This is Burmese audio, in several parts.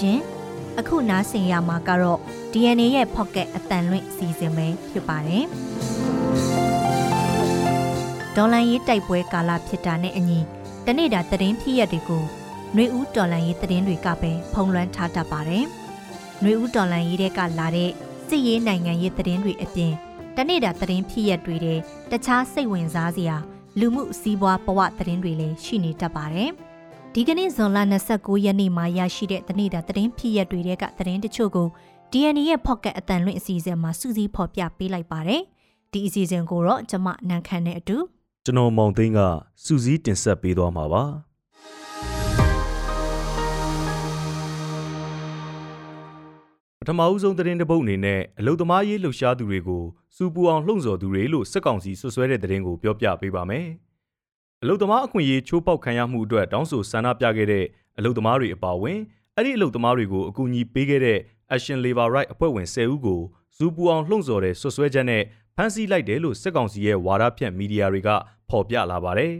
ရှင်အခုနားဆင်ရမှာကတော့ DNA ရဲ့ Pocket အတန်လွင့်စီစဉ်ပဲဖြစ်ပါတယ်ဒေါ်လာရေးတိုက်ပွဲကာလဖြစ်တာနဲ့အညီတနေ့တာသတင်းဖြစ်ရက်တွေကိုຫນွေဦးဒေါ်လာရေးသတင်းတွေကပဲဖုံးလွှမ်းထားတတ်ပါတယ်ຫນွေဦးဒေါ်လာရေးတွေကလာတဲ့စစ်ရေးနိုင်ငံရေးသတင်းတွေအပြင်တနေ့တာသတင်းဖြစ်ရက်တွေတဲ့တခြားစိတ်ဝင်စားစရာလူမှုစီးပွားဘဝသတင်းတွေလည်းရှိနေတတ်ပါတယ်။ ဒီကနေ့ဇွန်လ29ရက်နေ့မှာရရှိတဲ့တနေ့တာသတင်းဖြစ်ရက်တွေကသတင်းတချို့ကို DNA ရဲ့ Pocket အတန်လွင့်အစီအစဉ်မှာစူးစီးဖော်ပြပေးလိုက်ပါတယ်။ဒီအစီအစဉ်ကိုတော့ကျွန်မနန်းခမ်းနဲ့အတူကျွန်တော်မောင်သိန်းကစူးစီးတင်ဆက်ပေးသွားမှာပါ။ပထမဦးဆုံးသတင်းတစ်ပုဒ်အနေနဲ့အလုသမားရေးလှုပ်ရှားသူတွေကိုစူပူအောင်လှုံ့ဆော်သူတွေလို့စစ်ကောင်စီဆွဆွဲတဲ့သတင်းကိုပြောပြပေးပါမယ်။ အလုသမားအခွင့်အရေးချိုးဖောက်ခံရမှုအတွက်တောင်းဆိုဆန္ဒပြခဲ့တဲ့အလုသမားတွေအပါအဝင်အဲ့ဒီအလုသမားတွေကိုအကူအညီပေးခဲ့တဲ့ Action Labor Right အဖွဲ့ဝင်10ဦးကိုစူပူအောင်လှုံ့ဆော်တဲ့ဆွဆွဲချက်နဲ့ဖမ်းဆီးလိုက်တယ်လို့စစ်ကောင်စီရဲ့ဝါဒဖြန့်မီဒီယာတွေကဖော်ပြလာပါတယ်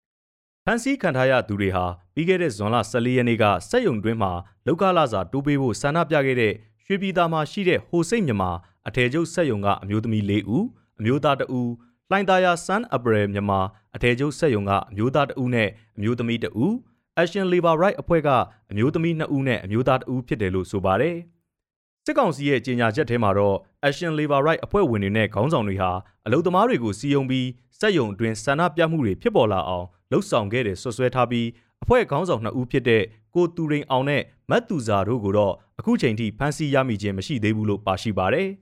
။ဖမ်းဆီးခံထားရသူတွေဟာပြီးခဲ့တဲ့ဇွန်လ14ရက်နေ့ကစက်ယုံတွင်းမှာလောက်ကလာစာတိုးပေးဖို့ဆန္ဒပြခဲ့တဲ့ရွှေပြည်သာမှာရှိတဲ့ဟိုစိတ်မြမာအထည်ချုပ်စက်ယုံကအမျိုးသမီး၄ဦးအမျိုးသား2ဦး လှိုင်သာယာ Sun April မြန်မာအထည်ချုပ်စက်ယုံကအမျိုးသား2ဦးနဲ့အမျိုးသမီး2ဦး Action Labor Right အဖွဲ့ကအမျိုးသမီး2ဦးနဲ့အမျိုးသား2ဦးဖြစ်တယ်လို့ဆိုပါတယ်စစ်ကောင်စီရဲ့ကြေညာချက်ထဲမှာတော့ Action Labor Right အဖွဲ့ဝင်တွေနဲ့ခေါင်းဆောင်တွေဟာအလုသမားတွေကိုစီယုံပြီးစက်ယုံအတွင်းဆန္ဒပြမှုတွေဖြစ်ပေါ်လာအောင်လှုံ့ဆော်ခဲ့တယ်ဆွဆွဲထားပြီးအဖွဲ့ခေါင်းဆောင်နှစ်ဦးဖြစ်တဲ့ကိုတူရိန်အောင်နဲ့မတ်သူဇာတို့ကိုတော့အခုချိန်ထိဖမ်းဆီးရမိခြင်းမရှိသေးဘူးလို့ပါရှိပါတယ်။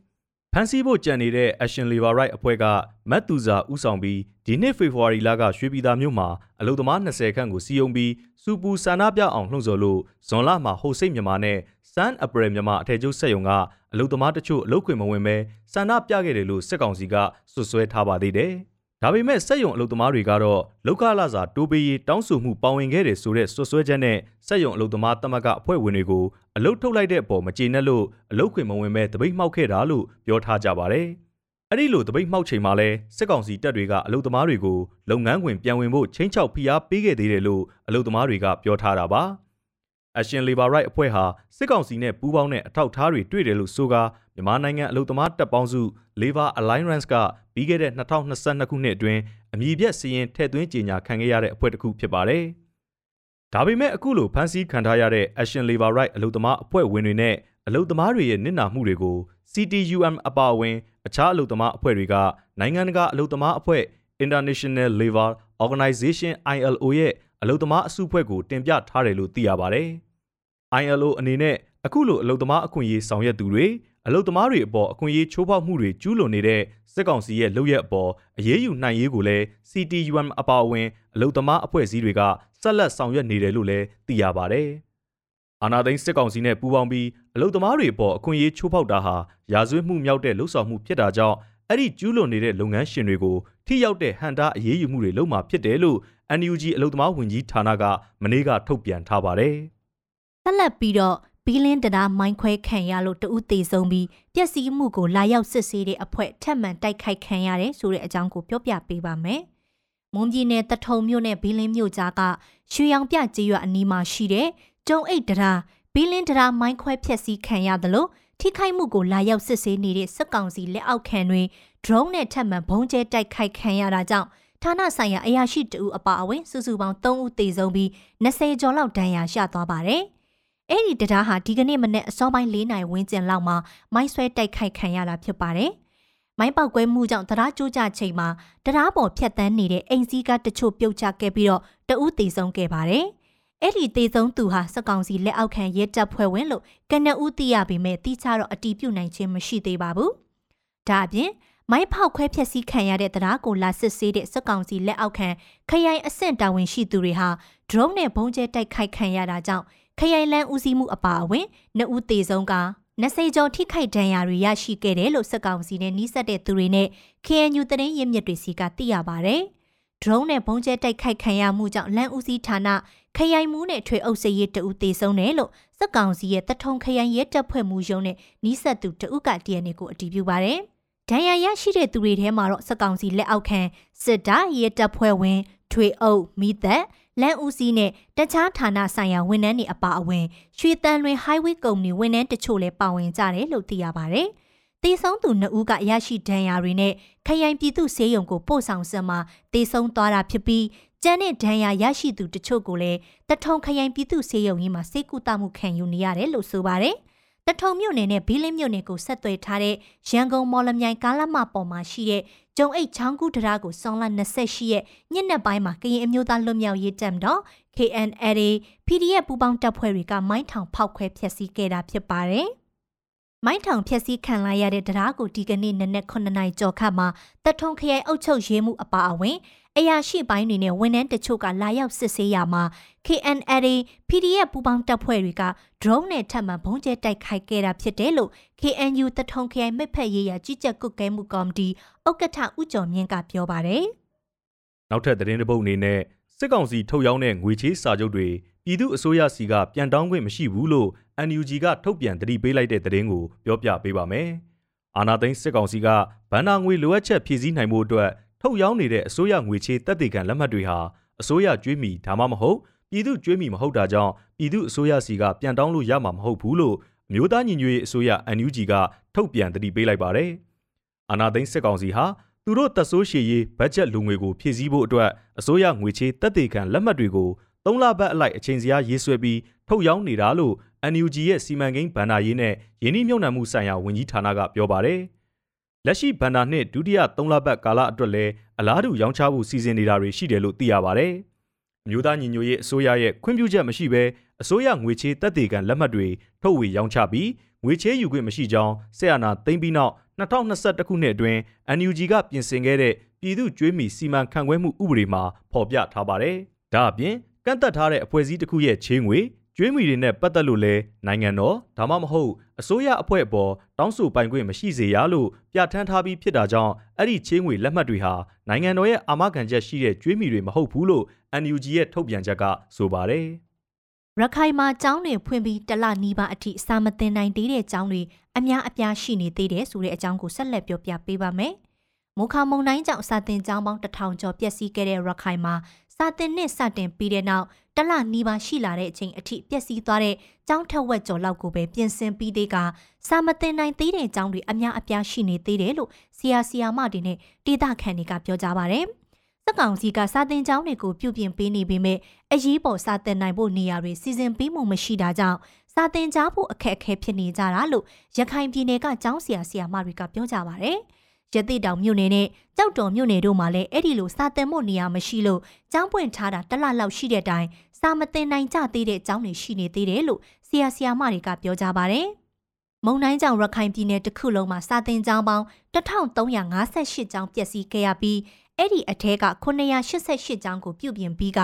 ဖမ်းဆီးဖို့ကြံနေတဲ့ Action Labor Right အဖွဲ့ကမတ်သူဇာဥဆောင်ပြီးဒီနှစ်ဖေဖော်ဝါရီလကရွှေပြည်သာမြို့မှာအလုသမား20ခန့်ကိုစီယုံပြီးစူပူဆန္ဒပြအောင်လှုံ့ဆော်လို့ဇွန်လမှာဟိုစိတ်မြန်မာနဲ့ Sun April မြန်မာအထည်ချုပ်စက်ယုံကအလုသမားတချို့အလုခွင့်မဝင်ပဲဆန္ဒပြခဲ့တယ်လို့စစ်ကောင်စီကစွပ်စွဲထားပါသေးတယ်။ဒါပေမဲ့စက်ယုံအလုပ်သမားတွေကတော့လောက်ခလာစာတိုးပေးရေးတောင်းဆိုမှုပါဝင်ခဲ့တယ်ဆိုတဲ့ဆွဆွဲချက်နဲ့စက်ယုံအလုပ်သမားတမကအဖွဲ့ဝင်တွေကို အလုပ်ထုတ်လိုက်တဲ့အပေါ်မကျေနပ်လို့အလုပ်ခွင်မဝင်ပဲတပိတ်မှောက်ခဲ့တာလို့ပြောထားကြပါတယ်။အဲ့ဒီလိုတပိတ်မှောက်ချိန်မှာလဲစစ်ကောင်စီတပ်တွေကအလုပ်သမားတွေကိုလုပ်ငန်းခွင်ပြန်ဝင်ဖို့ချင်းချောက်ဖိအားပေးခဲ့သေးတယ်လို့အလုပ်သမားတွေကပြောထားတာပါ။ Action Labor Right အဖွဲ့ဟာစစ်ကောင်စီနဲ့ပူးပေါင်းတဲ့အထောက်အထားတွေတွေ့တယ်လို့ဆိုကာမြန်မာနိုင်ငံအလုပ်သမားတပ်ပေါင်းစု Labor Alliance ကပြီးခဲ့တဲ့2022ခုနှစ်အတွင်းအမည်ပြစည်ရင်ထည့်သွင်းကြေညာခံခဲ့ရတဲ့အဖွဲ့တစ်ခုဖြစ်ပါတယ်။ ဒါပေမဲ့အခုလိုဖမ်းဆီးခံထားရတဲ့ Action Labor Right အလုပ်သမားအဖွဲ့ဝင်တွေနဲ့အလုပ်သမားတွေရဲ့နစ်နာမှုတွေကို CTUM အပါအဝင် အခြားအလုပ်သမားအဖွဲ့တွေကနိုင်ငံတကာအလုပ်သမားအဖွဲ့ International Labor Organization ILO ရဲ့အလုပ်သမားအစုအဖွဲ့ကိုတင်ပြထားတယ်လို့သိရပါတယ်။ ILO အနေနဲ့အခုလိုအလုပ်သမားအခွင့်အရေးဆောင်ရွက်သူတွေ အလုသမားတွေအပေါ်အခွင့်အရေးချိုးဖောက်မှုတွေကျူးလွန်နေတဲ့စစ်ကောင်စီရဲ့လုပ်ရက်အပေါ်အရေးယူနိုင်ရေးကိုလည်း CTUM အပါအဝင်အလုသမားအဖွဲ့အစည်းတွေကဆက်လက်ဆောင်ရွက်နေတယ်လို့လည်းသိရပါဗျ။အာနာသိန်းစစ်ကောင်စီနဲ့ပူးပေါင်းပြီးအလုသမားတွေအပေါ်အခွင့်အရေးချိုးဖောက်တာဟာရာဇဝတ်မှုမြောက်တဲ့လှုပ်ဆောင်မှုဖြစ်တာကြောင့်အဲ့ဒီကျူးလွန်နေတဲ့လုပ်ငန်းရှင်တွေကိုထိရောက်တဲ့ဟန်တာအရေးယူမှုတွေလုပ်မှာဖြစ်တယ်လို့ NUG အလုသမားဝန်ကြီးဌာနကမနေ့ကထုတ်ပြန်ထားပါတယ်။ဆက်လက်ပြီးတော့ ဘီလင်းတရားမိုင်းခွဲခံရလို့တဦးသေဆုံးပြီးပျက်စီးမှုကိုလာရောက်စစ်ဆေးတဲ့အဖွဲ့ထက်မှန်တိုက်ခိုက်ခံရတယ်ဆိုတဲ့အကြောင်းကိုပြောပြပေးပါမယ်။မွန်ပြည်နယ်တထုံမြို့နယ်ဘီလင်းမြို့ကြားကရွှေရောင်ပြကျေးရွာအနီးမှာရှိတဲ့ကျုံအိတ်တရားဘီလင်းတရားမိုင်းခွဲဖျက်ဆီးခံရတယ်လို့ထိခိုက်မှုကိုလာရောက်စစ်ဆေးနေတဲ့စစ်ကောင်စီလက်အောက်ခံတွေ drone နဲ့ထပ်မံဘုံကျဲတိုက်ခိုက်ခံရတာကြောင့်ဌာနဆိုင်ရာအရာရှိတဦးအပါအဝင်စုစုပေါင်း3ဦးသေဆုံးပြီး20ကျော်လောက်ဒဏ်ရာရသွားပါတယ်။ အဲ့ဒီတရားဟာဒီကနေ့မနေ့အစောပိုင်း၄နိုင်ဝန်းကျင်လောက်မှာမိုင်းဆွဲတိုက်ခိုက်ခံရတာဖြစ်ပါတယ်။မိုင်းပေါက်ကွဲမှုကြောင့်တရားကျိုးကျချိန်မှာတရားပေါ်ဖြတ်တန်းနေတဲ့အိမ်စည်းကတချို့ပြုတ်ကျခဲ့ပြီးတော့တဦးသေဆုံးခဲ့ပါတယ်။အဲ့ဒီသေဆုံးသူဟာစက်ကောင်စီလက်အောက်ခံရဲတပ်ဖွဲ့ဝင်လို့ကနဦးသိရပေမဲ့တိကျတော့အတီးပြုတ်နိုင်ခြင်းမရှိသေးပါဘူး။ဒါအပြင်မိုင်းဖောက်ခွဲဖျက်ဆီးခံရတဲ့တရားကိုလာစစ်ဆေးတဲ့စက်ကောင်စီလက်အောက်ခံခရိုင်အဆင့်တာဝန်ရှိသူတွေဟာ drone နဲ့ဘုံကျဲတိုက်ခိုက်ခံရတာကြောင့် ခရိုင်လန်းဦးစီးမှုအပါအဝင်နှစ်ဦးသေဆုံးက20ကျော်ထိခိုက်ဒဏ်ရာတွေရရှိခဲ့တယ်လို့စက်ကောင်စီနဲ့နှီးစပ်တဲ့သူတွေနဲ့ KNU တရင်ရင်းမြစ်တွေစီကသိရပါဗျ။ drone နဲ့ဘုံကျဲတိုက်ခိုက်ခံရမှုကြောင့်လန်းဦးစီးဌာနခရိုင်မှုနဲ့ထွေအုပ်စရေးတဦးသေဆုံးတယ်လို့စက်ကောင်စီရဲ့တထုံခရိုင်ရဲတပ်ဖွဲ့မှုရုံးနဲ့နှီးစပ်သူတဦးက DNA ကိုအတည်ပြုပါတယ်။ဒဏ်ရာရရှိတဲ့သူတွေထဲမှာတော့စက်ကောင်စီလက်အောက်ခံစစ်တာရဲတပ်ဖွဲ့ဝင်ထွေအုပ်မိသက် လမ်းဦးစီးနဲ့တခြားဌာနဆိုင်ရာဝန်ထမ်းတွေအပါအဝင်ရွှေတန်လွင် highway ကုမ္ပဏီဝန်ထမ်းတချို့လည်းပါဝင်ကြတယ်လို့သိရပါဗျ။တေဆုံးသူနှစ်ဦးကရရှိဒဏ်ရာတွေနဲ့ခရိုင်ပြည်သူစေယုံကိုပို့ဆောင်စမှာတေဆုံးသွားတာဖြစ်ပြီးကျန်းတဲ့ဒဏ်ရာရရှိသူတချို့ကိုလည်းတထုံခရိုင်ပြည်သူစေယုံကြီးမှာစိတ်ကူတာမှုခံယူနေရတယ်လို့ဆိုပါတယ်။တထုံမြို့နယ်နဲ့ဘီလင်းမြို့နယ်ကိုဆက်သွယ်ထားတဲ့ရန်ကုန်မော်လမြိုင်ကားလမ်းမပေါ်မှာရှိတဲ့ ကျုံအိတ်ချောင်းကူးတရားကိုစောင်းလ28ရက်ညနေပိုင်းမှာကရင်အမျိုးသားလွတ်မြောက်ရေးတပ်မတော် KNLA PDF ပူးပေါင်းတပ်ဖွဲ့တွေကမိုင်းထောင်ဖောက်ခွဲဖျက်ဆီးခဲ့တာဖြစ်ပါတယ်။မိုင်းထောင်ဖျက်ဆီးခံလိုက်ရတဲ့တရားကိုဒီကနေ့နနက်9နာရီကျော်ခန့်မှာတထုံခရိုင်အုပ်ချုပ်ရေးမှုအပါအဝင် အရာရှိပိုင်းတွေနဲ့ဝန်ထမ်းတချို့ကလာရောက်စစ်ဆေးရမှာ KNLA PDF ပူးပေါင်းတပ်ဖွဲ့တွေက drone နဲ့ထပ်မံဘုံကျဲတိုက်ခိုက်ခဲ့တာဖြစ်တယ်လို့ KNU တထုံခရိုင်မိဖက်ရေးရာကြီးကြပ်ကွပ်ကဲမှုကော်မတီဥက္ကဋ္ဌဦးကျော်မြင့်ကပြောပါတယ်။နောက်ထပ်သတင်းတစ်ပုဒ်အနေနဲ့စစ်ကောင်စီထုတ်ရောင်းတဲ့ငွေချေးစာချုပ်တွေပြည်သူအစိုးရစီကပြန်တောင်းခွင့်မရှိဘူးလို့ NUG ကထုတ်ပြန်တတိပေးလိုက်တဲ့သတင်းကိုပြောပြပေးပါမယ်။အာနာသိန်းစစ်ကောင်စီကဗန္နာငွေလိုအပ်ချက်ဖြည့်ဆည်းနိုင်မှုအတွက် ထုတ်ရောင်းနေတဲ့အစိုးရငွေချေးတက်တေခံလက်မှတ်တွေဟာအစိုးရကျွေးမီဒါမှမဟုတ်ပြည်သူကျွေးမီမဟုတ်တာကြောင့်ပြည်သူအစိုးရစီကပြန်တောင်းလို့ရမှာမဟုတ်ဘူးလို့အမျိုးသားညီညွတ်ရေးအစိုးရ NUG ကထုတ်ပြန်တတိပေးလိုက်ပါတယ်။အာနာသိန်းစစ်ကောင်စီဟာသူတို့တပ်ဆိုးရှည်ရေးဘတ်ဂျက်လူငွေကိုဖြည့်ဆည်းဖို့အတွက်အစိုးရငွေချေးတက်တေခံလက်မှတ်တွေကို၃လပတ်အလိုက်အချိန်စရာရေးဆွဲပြီးထုတ်ရောင်းနေတာလို့ NUG ရဲ့စီမံကိန်းဗန္ဒာရေးနဲ့ယင်းနှိမ့်မြုံနှံမှုဆိုင်ရာဝန်ကြီးဌာနကပြောပါတယ်။ လက်ရှိဘန်နာနှစ်ဒုတိယ3လပတ်ကာလအတွက်လည်းအလားတူရောင်းချဖို့စီစဉ်နေတာတွေရှိတယ်လို့သိရပါဗျ။အမျိုးသားညီညွတ်ရေးအစိုးရရဲ့ခွင့်ပြုချက်မရှိဘဲအစိုးရငွေချေးတက်တေကန်လက်မှတ်တွေထုတ်ဝေရောင်းချပြီးငွေချေးယူခွင့်မရှိကြောင်းဆက်အာဏာသိမ်းပြီးနောက်2021ခုနှစ်အတွင်း NUG ကပြင်ဆင်ခဲ့တဲ့ပြည်သူ့ကျွေးမီစီမံခန့်ခွဲမှုဥပဒေမှာဖော်ပြထားပါတယ်။ဒါအပြင်ကန့်သက်ထားတဲ့အဖွဲ့အစည်းတစ်ခုရဲ့ချေးငွေ ကျွေးမီတွေနဲ့ပတ်သက်လို့လဲနိုင်ငံတော်ဒါမှမဟုတ်အစိုးရအဖွဲ့အပေါ်တောင်းဆိုပိုင်ခွင့်မရှိစေရလို့ပြဋ္ဌာန်းထားပြီးဖြစ်တာကြောင့်အဲ့ဒီချေးငွေလက်မှတ်တွေဟာနိုင်ငံတော်ရဲ့အာမခံချက်ရှိတဲ့ကျွေးမီတွေမဟုတ်ဘူးလို့ NUG ရဲ့ထုတ်ပြန်ချက်ကဆိုပါတယ်ရခိုင်မှာကျောင်းတွေဖွင့်ပြီးတလနီးပါးအထိစာမသင်နိုင်သေးတဲ့ကျောင်းတွေအများအပြားရှိနေသေးတယ်ဆိုတဲ့အကြောင်းကိုဆက်လက်ပြောပြပေးပါမယ်။မိုခါမုံတိုင်းကြောင့်စာသင်ကျောင်းပေါင်းတထောင်ကျော်ပျက်စီးခဲ့တဲ့ရခိုင်မှာစာသင်နှစ်စတင်ပြီးတဲ့နောက် တလနီးပါးရှိလာတဲ့အချိန်အထိပျက်စီးသွားတဲ့ကျောင်းထက်ဝက်ကျော်လောက်ကိုပဲပြင်ဆင်ပြီးသေးကစာမတင်နိုင်သေးတဲ့ကျောင်းတွေအများအပြားရှိနေသေးတယ်လို့ဆရာဆရာမတွေနဲ့ဒေသခံတွေကပြောကြပါဗျ။စက်ကောင်စီကစာတင်ကျောင်းတွေကိုပြုပြင်ပေးနေပေမဲ့အရေးပေါ်စာတင်နိုင်ဖို့နေရာတွေစီစဉ်ပေးမှုမရှိတာကြောင့်စာတင်ကြားဖို့အခက်အခဲဖြစ်နေကြတာလို့ရခိုင်ပြည်နယ်ကကျောင်းဆရာဆရာမတွေကပြောကြပါဗျ။ ရတိတောင်မြို့နယ်နဲ့ကြောက်တော်မြို့နယ်တို့မှာလည်းအဲ့ဒီလိုစာသင်ဖို့နေရာမရှိလို့ကျောင်းပွင့်ထားတာတလလောက်ရှိတဲ့အတိုင်းစာမသင်နိုင်ကြသေးတဲ့ကျောင်းတွေရှိနေသေးတယ်လို့ဆရာဆရာမတွေကပြောကြပါတယ်။မုံတိုင်းကြောင့်ရခိုင်ပြည်နယ်တစ်ခုလုံးမှာစာသင်ကျောင်းပေါင်း1358ကျောင်းပျက်စီးခဲ့ရပြီးအဲ့ဒီအထက်က988ကျောင်းကိုပြုပြင်ပြီးက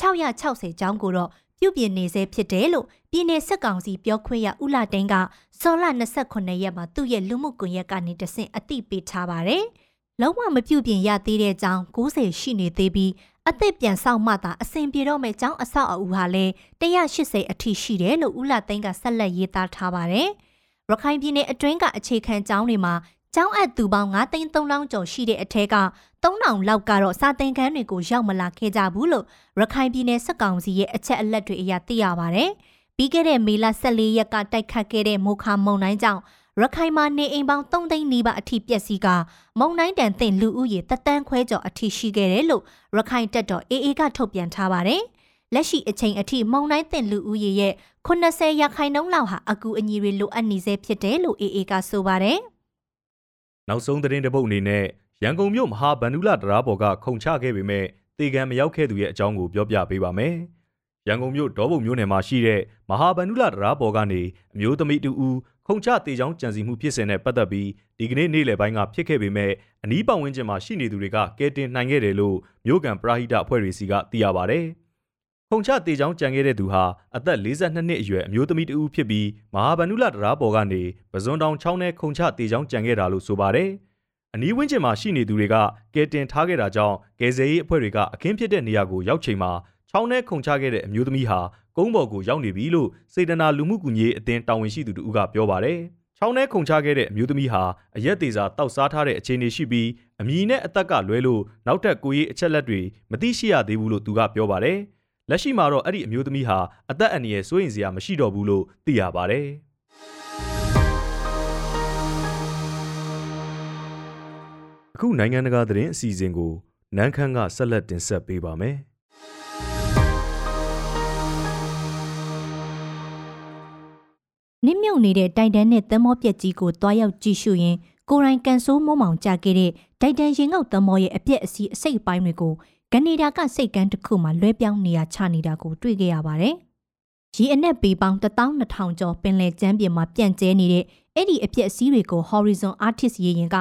660ကျောင်းကိုတော့ပြုပြင်နေဆဲဖြစ်တယ်လို့ပြည်내စက်ကောင်စီပြောခွင့်ရဦးလာတိန်က စော်လ29ရက်မှာသူ့ရဲ့လူမှုကွန်ရက်ကနေတဆင့်အသိပေးထားပါတယ်။လုံးဝမပြုပြင်ရသေးတဲ့အကြောင်း90ရှိနေသေးပြီးအသက်ပြန်ဆောင်မှသာအစဉ်ပြေတော့မဲ့ကျောင်းအဆောက်အဦဟာလည်း180အထိရှိတယ်လို့ဦးလာသိန်းကဆက်လက်ရေးသားထားပါတယ်။ရခိုင်ပြည်နယ်အတွင်းကအခြေခံကျောင်းတွေမှာကျောင်းအပ်သူပေါင်း9သိန်း3လောင်းကျော်ရှိတဲ့အထက်က3000လောက်ကတော့စာသင်ခန်းတွေကိုရောက်မလာခဲ့ကြဘူးလို့ရခိုင်ပြည်နယ်စက်ကောင်စီရဲ့အချက်အလက်တွေအရသိရပါဗျ။ ပြီးခဲ့တဲ့မေလ14ရက်ကတိုက်ခတ်ခဲ့တဲ့မိုခါမုန်တိုင်းကြောင့်ရခိုင်မှာနေအိမ်ပေါင်း3သိန်းနီးပါးအထိပျက်စီးကမုန်တိုင်းတန်တင်လူဦးရေတသန်းခွဲကျော်အထိရှိခဲ့တယ်လို့ရခိုင်တပ်တော် AA ကထုတ်ပြန်ထားပါတယ်။လက်ရှိအချိန်အထိမုန်တိုင်းတင်လူဦးရေရဲ့80ရာခိုင်နှုန်းလောက်ဟာအကူအညီတွေလိုအပ်နေစေဖြစ်တယ်လို့ AA ကဆိုပါတယ်။နောက်ဆုံးသတင်းတစ်ပုဒ်အနေနဲ့ရန်ကုန်မြို့မဟာဗန္ဓုလတရားပေါ်ကခုံချခဲ့ပေမဲ့တေကံမရောက်ခဲ့သူရဲ့အကြောင်းကိုပြောပြပေးပါမယ်။ ရန်ကုန်မြို့ဒေါဘုံမြို့နယ်မှာရှိတဲ့မဟာဗန္ဓုလတရားပေါ်ကနေအမျိုးသမီးတူဦးခုံချတေချောင်းကြံစီမှုဖြစ်စဉ်နဲ့ပတ်သက်ပြီးဒီကနေ့နေ့လယ်ပိုင်းကဖြစ်ခဲ့ပေမဲ့အနီးပတ်ဝန်းကျင်မှာရှိနေသူတွေကကဲတင်နိုင်ခဲ့တယ်လို့မြို့ကန်ပရာဟိတအဖွဲ့တွေစီကသိရပါဗျ။ခုံချတေချောင်းကြံခဲ့တဲ့သူဟာအသက်42နှစ်အရွယ်အမျိုးသမီးတူဦးဖြစ်ပြီးမဟာဗန္ဓုလတရားပေါ်ကနေပဇွန်တောင်ချောင်းနဲ့ခုံချတေချောင်းကြံခဲ့တာလို့ဆိုပါတယ်။အနီးဝန်းကျင်မှာရှိနေသူတွေကကဲတင်ထားခဲ့တာကြောင့်ကယ်ဆယ်ရေးအဖွဲ့တွေကအခင်းဖြစ်တဲ့နေရာကိုရောက်ချိန်မှာ ချောင်းထဲခုန်ချခဲ့တဲ့အမျိုးသမီးဟာကုန်းပေါ်ကိုရောက်နေပြီလို့စေတနာလူမှုကူညီရေးအသင်းတာဝန်ရှိသူတို့ကပြောပါတယ်။ချောင်းထဲခုန်ချခဲ့တဲ့အမျိုးသမီးဟာအရက်သေးစာတောက်စားထားတဲ့အခြေအနေရှိပြီးအမည်နဲ့အသက်ကလွဲလို့နောက်ထပ်ကိုရေးအချက်လက်တွေမသိရှိရသေးဘူးလို့သူကပြောပါတယ်။လက်ရှိမှာတော့အဲ့ဒီအမျိုးသမီးဟာအသက်အန္တရာယ်စိုးရိမ်စရာမရှိတော့ဘူးလို့သိရပါတယ်အခုနိုင်ငံတကာသတင်းအစီအစဉ်ကိုနန်းခမ်းကဆက်လက်တင်ဆက်ပေးပါမယ် နစ်မြုပ်နေတဲ့တိုင်တန်နဲ့သမောပြက်ကြီးကိုတွားရောက်ကြည့်ရှုရင်ကိုရိုင်းကန်ဆိုးမုံမောင်ကြခဲ့တဲ့တိုင်တန်ရင်ငုတ်သမောရဲ့အပြက်အစီးအစိတ်ပိုင်းတွေကိုကနေဒါကစိတ်ကန်းတစ်ခုမှလွဲပြောင်းနေရချနေတာကိုတွေ့ခဲ့ရပါတယ်။ရီအနက်ပေပေါင်း12000ကျော်ပင်လယ်ကျမ်းပြင်မှာပြန့်ကျဲနေတဲ့အဲ့ဒီအပြက်အစီးတွေကို Horizon Artist ရေရင်က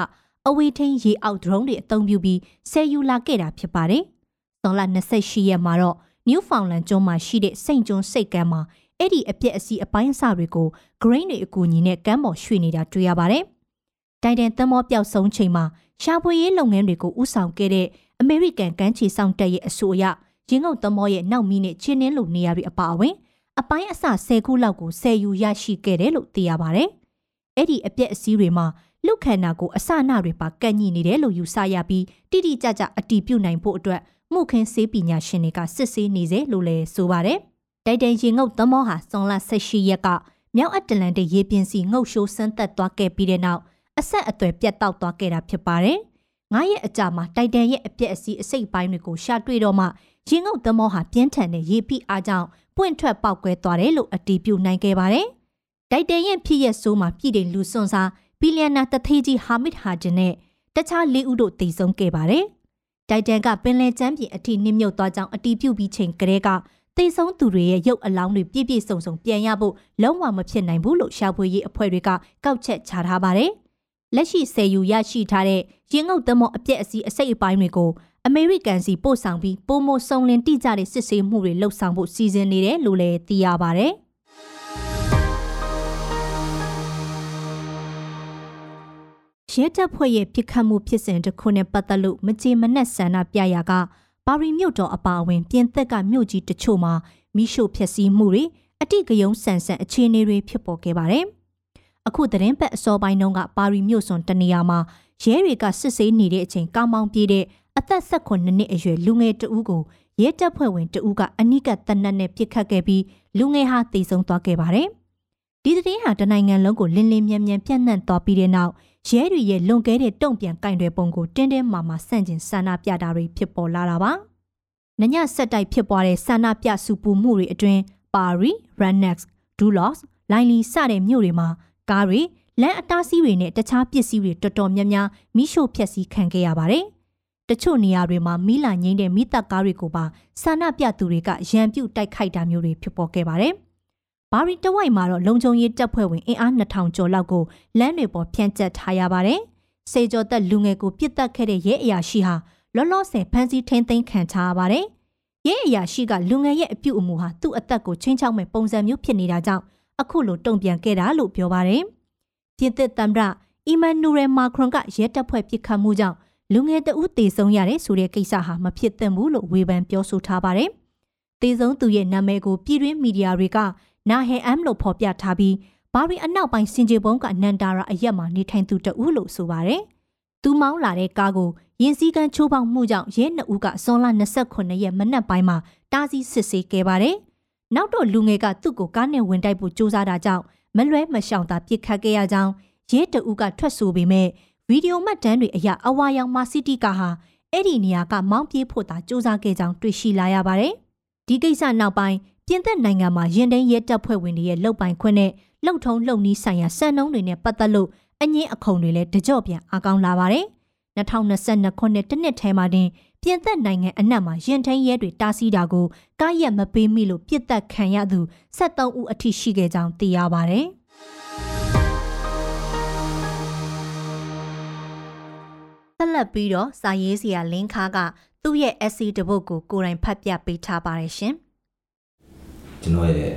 အဝေးထိန်ရေအောက် drone တွေအသုံးပြုပြီးဆယ်ယူလာခဲ့တာဖြစ်ပါတယ်။ဇွန်လ28ရက်မှာတော့ Newfoundland ကျွန်းမှာရှိတဲ့စိန့်ကျွန်းစိတ်ကမ်းမှာ အဲ့ဒီအပြက်အစီးအပိုင်းအစတွေကို grain တွေအကူအညီနဲ့ကမ်းပေါ်ရွှေ့နေတာတွေ့ရပါတယ်။တိုင်တန်သမောပျောက်ဆုံးချိန်မှာရှာဖွေရေးလုပ်ငန်းတွေကိုဥဆောင်ခဲ့တဲ့အမေရိကန်ကမ်းခြေဆောင်တပ်ရဲ့အဆိုအရရင်းငုတ်သမောရဲ့နောက်မီးနဲ့ချင်းနှင်းလိုနေရာတွေအပါအဝင်အပိုင်းအစ10ခုလောက်ကိုဆယ်ယူရရှိခဲ့တယ်လို့သိရပါတယ်။အဲ့ဒီအပြက်အစည်းတွေမှာလူခန္ဓာကိုအစနာတွေပါကန့်ညိနေတယ်လို့ယူဆရပြီးတိတိကျကျအတီးပြုတ်နိုင်ဖို့အတွက်မှုခင်းဆေးပညာရှင်တွေကစစ်ဆေးနေစေလို့လည်းဆိုပါတယ်။ တိုက်တန်ရင်ငုတ်သမောဟာစွန်လ18ရက်ကမြောက်အတ္တလန်တိတ်ရေပြင်စီငုတ်ရှိုးဆန်းသက်သွားခဲ့ပြီးတဲ့နောက်အဆက်အသွယ်ပြတ်တောက်သွားခဲ့တာဖြစ်ပါတယ်။ငါးရက်အကြာမှာတိုက်တန်ရဲ့အပြက်အစီးအစိတ်ပိုင်းတွေကိုရှာတွေ့တော့မှရင်ငုတ်သမောဟာပြင်းထန်တဲ့ရေဖိအားကြောင့်ပွင့်ထွက်ပေါက်ကွဲသွားတယ်လို့အတည်ပြုနိုင်ခဲ့ပါတယ်။တိုက်တန်ရဲ့ဖြစ်ရက်ဆိုးမှာပြည်တယ်လူစွန်စားဘီလီယံနာတထေးကြီးဟာမစ်ဟာဂျင်နဲ့တခြားလေးဦးတို့တည်ဆုံခဲ့ပါတယ်။တိုက်တန်ကပင်လယ်ကျမ်းပြင်အထိနှိမ့်မြုပ်သွားကြောင်းအတည်ပြုပြီးချိန်ကလေးက တည်ဆုံသူတွေရဲ့ရုပ်အလောင်းတွေပြည့်ပြည့်စုံစုံပြန်ရဖို့လုံးဝမဖြစ်နိုင်ဘူးလို့ရှာဖွေရေးအဖွဲ့တွေကကောက်ချက်ချထားပါတယ်။လက်ရှိဆယ်ယူရရှိထားတဲ့ရင်ငုတ်သမောအပြက်အစီးအစိတ်အပိုင်းတွေကိုအမေရိကန်စီပို့ဆောင်ပြီးပိုမိုစုံလင်တိကျတဲ့စစ်ဆေးမှုတွေလှုပ်ဆောင်ဖို့စီစဉ်နေတယ်လို့လည်းသိရပါတယ်။ရဲတပ်ဖွဲ့ရဲ့ပြစ်ခတ်မှုဖြစ်စဉ်တစ်ခုနဲ့ပတ်သက်လို့မကြေမနက်ဆန္ဒပြရာက ပါရီမြို့တော်အပါအဝင်ပြင်သက်ကမြို့ကြီးတချို့မှာမိရှို့ဖျက်ဆီးမှုတွေအတိကယုံဆန်ဆန်အခြေအနေတွေဖြစ်ပေါ်ခဲ့ပါတယ်။အခုသတင်းပတ်အစောပိုင်းတုန်းကပါရီမြို့စွန်တနေရာမှာရဲတွေကစစ်ဆေးနေတဲ့အချိန်ကောင်းမောင်းပြေးတဲ့အသက်16နှစ်အရွယ်လူငယ်တဦးကိုရဲတပ်ဖွဲ့ဝင်တဦးကအနိကတနတ်နဲ့ပြစ်ခတ်ခဲ့ပြီးလူငယ်ဟာသေဆုံးသွားခဲ့ပါတယ်။ဒီသတင်းဟာတနိုင်ငံလုံးကိုလင်းလင်းမြန်းမြန်းပြန့်နှံ့သွားပြီးတဲ့နောက် ရဲတွေရဲ့လွန်ကဲတဲ့တုံ့ပြန်ကင်တွေပုံကိုတင်းတင်းမာမာဆန့်ကျင်ဆန္ဒပြတာတွေဖြစ်ပေါ်လာတာပါ။နညဆက်တိုက်ဖြစ်ပွားတဲ့ဆန္ဒပြစုပူမှုတွေအတွင်းပါရီ၊ရန်နက်စ်၊ဒူလော့စ်၊လိုင်လီစတဲ့မြို့တွေမှာကားတွေလမ်းအတားဆီးတွေနဲ့တခြားပစ္စည်းတွေတော်တော်များများမိရှို့ဖျက်ဆီးခံခဲ့ရပါတယ်။တချို့နေရာတွေမှာမီးလာငိမ့်တဲ့မိသက်ကားတွေကိုပါဆန္ဒပြသူတွေကရန်ပြုတ်တိုက်ခိုက်တာမျိုးတွေဖြစ်ပေါ်ခဲ့ပါတယ်။ ဘာရီတဝိုက်မှာတော့လုံခြုံရေးတပ်ဖွဲ့ဝင်အင်အား2000ကျော်လောက်ကိုလမ်းတွေပေါ်ဖြန့်ကျက်ထားရပါတယ်။စေကျော်သက်လူငယ်ကိုပြစ်တက်ခဲ့တဲ့ရဲအရာရှိဟာလောလောဆယ်ဖမ်းဆီးထိန်းသိမ်းခံထားရပါတယ်။ရဲအရာရှိကလူငယ်ရဲ့အပြုအမူဟာသူ့အသက်ကိုချင်းချောက်မဲ့ပုံစံမျိုးဖြစ်နေတာကြောင့်အခုလိုတုံ့ပြန်ခဲ့တာလို့ပြောပါတယ်။ပြင်သစ်သမ္မတအီမန်နူရယ်မာခရွန်ကရဲတပ်ဖွဲ့ပစ်ခတ်မှုကြောင့်လူငယ်တဦးတေဆုံးရတဲ့ဆိုတဲ့ကိစ္စဟာမဖြစ်သင့်ဘူးလို့ဝေဖန်ပြောဆိုထားပါတယ်။တေဆုံးသူရဲ့နာမည်ကိုပြည်တွင်းမီဒီယာတွေက နာဟဲအမ်လို့ဖော်ပြထားပြီးဘာရီအနောက်ပိုင်းစင်ကြေပုံးကနန်တာရာအရက်မှာနေထိုင်သူတဦးလို့ဆိုပါတယ်။သူမောင်းလာတဲ့ကားကိုရင်စည်းကမ်းချိုးဖောက်မှုကြောင့်ရဲနှစ်ဦးကဇွန်လ29ရက်မနက်ပိုင်းမှာတားဆီးစစ်ဆေးခဲ့ပါတယ်။နောက်တော့လူငယ်ကသူ့ကိုကားနဲ့ဝင်တိုက်ဖို့ကြိုးစားတာကြောင့်မလွဲမရှောင်သာပြစ်ခတ်ခဲ့ရကြောင်းရဲတအူးကထွက်ဆိုပေမဲ့ဗီဒီယိုမှတ်တမ်းတွေအရအဝါရောင်မာစီတီကာဟာအဲ့ဒီနေရာကမောင်းပြေးဖို့သာစူးစမ်းခဲ့ကြောင်းတွေ့ရှိလာရပါတယ်။ဒီကိစ္စနောက်ပိုင်း ပြင်သစ်နိုင်ငံမှာရင်သိမ်းရဲတပ်ဖွဲ့ဝင်တွေရဲ့လုပ်ပိုင်ခွင့်နဲ့လှုပ်ထုံးလှုပ်နီးဆိုင်ရာစံနှုန်းတွေနဲ့ပတ်သက်လို့အငင်းအခုံတွေလည်းတကြော့ပြန်အကောင်းလာပါတယ်။2022ခုနှစ်တစ်နှစ်ထဲမှာတင်ပြင်သစ်နိုင်ငံအနှံ့မှာရင်ထိန်ရဲတွေတားဆီးတာကိုကားရက်မပေးမိလို့ပြစ်တက်ခံရသူ73ဦးအထိရှိခဲ့ကြောင်းသိရပါတယ်။ဆက်လက်ပြီးတော့စာရေးစရာလင်းခါကသူ့ရဲ့ essay တပုတ်ကိုကိုယ်တိုင်ဖတ်ပြပေးထားပါတယ်ရှင်။ ကျွန်တော်ရဲ့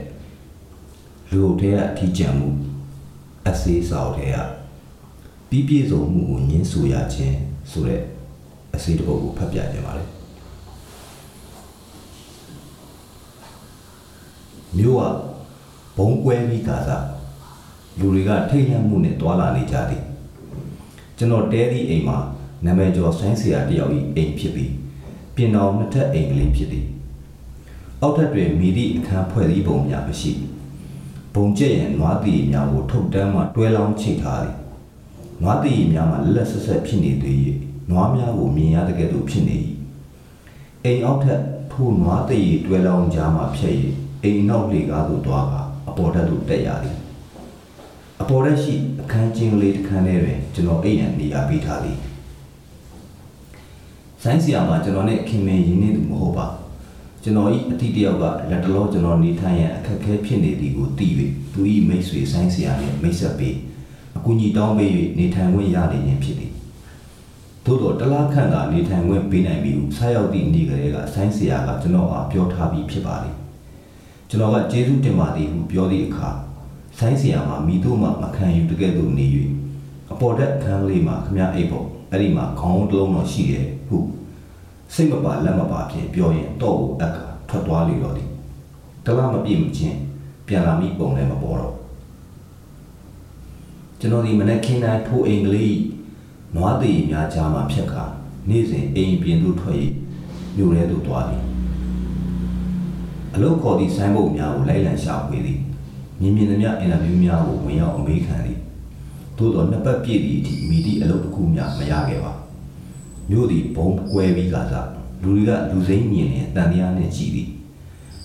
လူအုပ်ထဲကအထီးကျန်မှုအစေးစာအုပ်ထဲကပြီးပြည့်စုံမှုကိုညှင်းဆိုရခြင်းဆိုတဲ့အစေးတစ်ပုဒ်ကိုဖတ်ပြခြင်းပါလေမြို့ကဘုံကွဲပြီးကာစားလူတွေကထိတ်လန့်မှုနဲ့တွာလာနေကြသည်ကျွန်တော်တဲသည့်အိမ်မှာနာမည်ကျော်ဆိုင်းဆရာတယောက်၏အိမ်ဖြစ်ပြီးပြင်တော်နှစ်ထပ်အိမ်ကလေးဖြစ်သည် အောက်ထပ်တွင်မိသည့်အခန်းဖွဲ့စည်းပုံများမရှိဘုံကျက်ရန်နွားတီများကိုထုတ်တန်းမှတွဲလောင်းချိတ်ထားသည်နွားတီများမှလက်လက်ဆက်ဆက်ဖြစ်နေသေး၍နွားများကိုမြင်ရတဲ့ကဲ့သို့ဖြစ်နေ၏အိမ်အောက်ထပ်ထိုနွားတီတွဲလောင်းကြားမှဖြတ်၍အိမ်နောက်လေကားသို့သွားကအပေါ်ထပ်သို့တက်ရသည်အပေါ်ရက်ရှိအခန်းချင်းလေးတစ်ခန်းထဲတွင်ကျွန်တော်အိမ်ရန်နေရာပေးထားသည်ဆိုင်းဆီယာမှာကျွန်တော်နဲ့ခင်မင်ရင်းနေသူမဟုတ်ပါ ကျွန်တော်ဤအတိတယောက်ကလက်တလောကျွန်တော်နေထိုင်ရန်အခက်အခဲဖြစ်နေသည်ကိုသိ၍သူဤမိတ်ဆွေဆိုင်းဆီယာနှင့်မိတ်ဆက်ပေးအကူအညီတောင်းပေး၍နေထိုင်ခွင့်ရနေခြင်းဖြစ်သည်သို့တော့တလားခန့်ကနေထိုင်ခွင့်ပေးနိုင်ပြီဟုဆက်ရောက်သည့်နေ့ကလေးကဆိုင်းဆီယာကကျွန်တော်အားပြောထားပြီးဖြစ်ပါသည်ကျွန်တော်ကကျေးဇူးတင်ပါသည်ဟုပြောသည့်အခါဆိုင်းဆီယာမှာမိတို့မှမခံယူတကယ်သို့နေ၍အပေါ်တက်အခန်းလေးမှာခမရအိတ်ဖို့အဲ့ဒီမှာခေါင်းတစ်လုံးတော့ရှိတယ်ဟု စိတ်မပါလက်မပါဖြင့်ပြောရင်တော့ကိုအက်ကထွက်သွားလေတော့သည်တလားမပြည့်မချင်းပြန်လာမိပုံလည်းမပေါ်တော့ကျွန်တော်ဒီမနေ့ခင်းတိုင်းထိုးအိမ်ကလေးနွားသေးများကြားမှာဖြတ်ခါနေ့စဉ်အိမ်ပြင်သို့ထွက်၍မြို့ထဲသို့သွားသည်အလုတ်ခေါ်သည့်ဆိုင်းဘုတ်များကိုလိုက်လံရှာဖွေသည်မြင်မြင်သမျှအင်တာဗျူးများကိုဝင်ရောက်အမေးခံသည်သို့တော့နှစ်ပတ်ပြည့်သည့်အထိမိသည့်အလုပ်တစ်ခုမျှမရခဲ့ပါ မြို့သည်ဘုံကွဲပြီးကစားလူတွေကလူစိမ့်မြင်နေတန်တရားနဲ့ကြည်သည်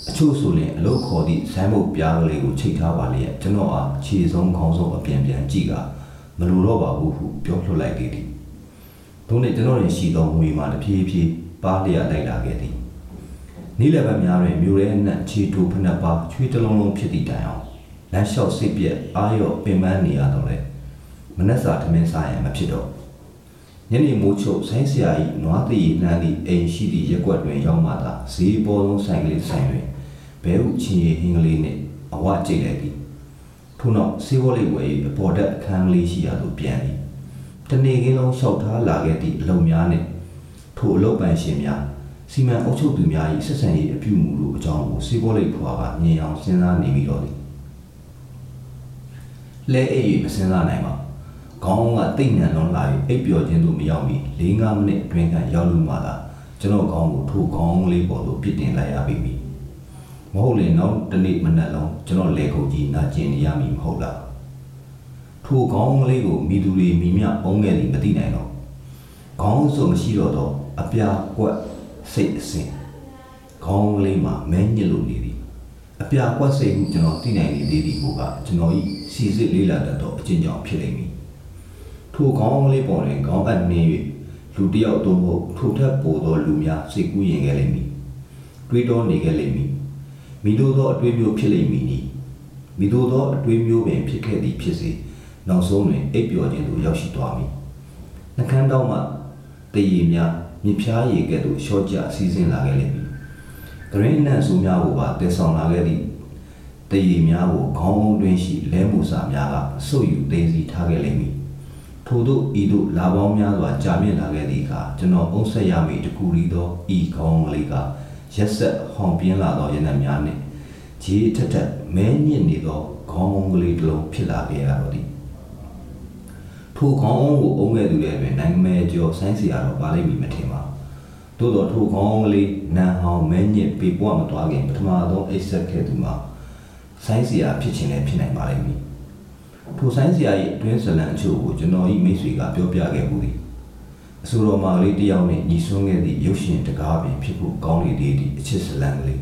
အချို့ဆိုရင်အလုတ်ခေါ်သည့်ဆိုင်းဘုတ်ပြားကလေးကိုချိတ်ထားပါလေကျွန်တော်အားခြေဆုံးခေါင်းဆုံးအပြန်ပြန်ကြည့်ကမလိုတော့ပါဘူးဟုပြောလွှတ်လိုက်သည်။တို့နဲ့ကျွန်တော်ရင်ရှိသောငွေမှာတဖြည်းဖြည်းပါးလျက်လိုက်လာခဲ့သည်။နေ့လယ်ဘက်များတွင်မြို့ရဲနှံ့ခြေတိုဖနှက်ပါချွေးတလုံးလုံးဖြစ်သည့်တိုင်အောင်လမ်းလျှောက်စိတ်ပြက်အာရော့ပင်ပန်းနေရတော့လေမနှက်စာထမင်းစားရင်မဖြစ်တော့ ညနေမိုးချုပ်ဆိုင်းဆရာ၏နွားသေးနှမ်းသည့်အိမ်ရှိသည့်ရက်ွက်တွင်ရောက်မှသာဈေးပေါ်လုံးဆိုင်ကလေးဆိုင်တွင်ဘဲဥချင်းရဟင်းကလေးနှင့်အဝကြိတ်လိုက်သည်ထို့နောက်စေဝလေးဝယ်အပေါ်တက်အခန်းလေးရှိရာသို့ပြန်သည်တနေ့ကင်းလုံးလျှောက်ထားလာခဲ့သည့်အလုံများနှင့်ထိုအလုပ်ပန်ရှင်များစီမံအုပ်ချုပ်သူများ၏ဆက်ဆံရေးအပြုအမူတို့အကြောင်းကိုစေဘောလေးဖွာကမြင်အောင်စဉ်းစားနေပြီးတော့သည်လဲအိပ်မစဉ်းစားနိုင်ပါ ခေါင်းကတိတ်ညံလွန်လာပြီးအိပ်ပျော်ခြင်းတို့မရောက်မီ၄၅မိနစ်အတွင်းကရောက်လို့မှသာကျွန်တော်ခေါင်းကိုထိုခေါင်းလေးပေါ်သို့ပြစ်တင်လိုက်ရပြီမဟုတ်လေနောက်တနေ့မနက်လုံးကျွန်တော်လေခုပ်ကြီးနာကျင်နေရမည်မဟုတ်လားထိုခေါင်းလေးကိုမိသူတွေမိမြအုံးခဲ့သည်မသိနိုင်တော့ခေါင်းဆိုမရှိတော့တော့အပြာကွက်စိတ်အစင်ခေါင်းလေးမှာမဲညစ်လို့နေသည်အပြာကွက်စိတ်ကိုကျွန်တော်သိနိုင်နေသေးသည်ကိုကကျွန်တော်ဤစီစစ်လေးလာတတ်သောအကျင့်ကြောင့်ဖြစ်လိမ့်မည် ထိုခေါင်းလေးပေါ်တွင်ခေါင်းအပ်နေ၍လူတစ်ယောက်သို့မဟုတ်ထိုထက်ပိုသောလူများစိတ်ကူးရင်ခဲ့လိမ့်မည်တွေးတောနေခဲ့လိမ့်မည်မိတို့သောအတွေးမျိုးဖြစ်လိမ့်မည်နီမိတို့သောအတွေးမျိုးပင်ဖြစ်ခဲ့သည်ဖြစ်စေနောက်ဆုံးတွင်အိပ်ပျော်ခြင်းသို့ရောက်ရှိသွားမည်နှကန်းတောင်းမှတည်ရည်များမြစ်ဖျားရည်ကဲ့သို့ရှော့ကျစီးဆင်းလာခဲ့လိမ့်မည်ဂရင်းနန်ဆူများကိုပါတည်ဆောင်လာခဲ့သည့်တည်ရည်များကိုခေါင်းအောင်တွင်ရှိလဲမှုစာများကဆုပ်ယူသိမ်းစီထားခဲ့လိမ့်မည် ထို့သို့ဤသို့လာပေါင်းများစွာကြာမြင့်လာခဲ့သည့်အခါကျွန်တော်အုံဆက်ရမည်တကူရီသောဤခေါင်းလေးကရက်ဆက်ဟောင်ပြင်းလာသောရနံများနှင့်ခြေထက်ထက်မဲညစ်နေသောခေါင်းကလေးတစ်လုံးဖြစ်လာခဲ့ရတော့သည်ထိုခေါင်းအောင်ကိုအုံခဲ့သူတွေတွင်နိုင်ငံမဲကျော်ဆိုင်းစီရတော့ပါလိမ့်မည်မထင်ပါသို့တော့ထိုခေါင်းကလေးနန်ဟောင်မဲညစ်ပေပွားမသွားခင်ပထမဆုံးအိတ်ဆက်ခဲ့သူမှာဆိုင်းစီရဖြစ်ခြင်းလည်းဖြစ်နိုင်ပါလိမ့်မည် ထိုဆိုင်းစီရ၏အတွင်းဇလံအချို့ကိုကျွန်တော်၏မိတ်ဆွေကပြောပြခဲ့မှုသည်အဆိုတော်မာလေးတယောက်နှင့်ညီဆွမ်းခဲ့သည့်ရုပ်ရှင်တကားပင်ဖြစ်ဖို့ကောင်းလေသေးသည့်အချစ်ဇလံကလေး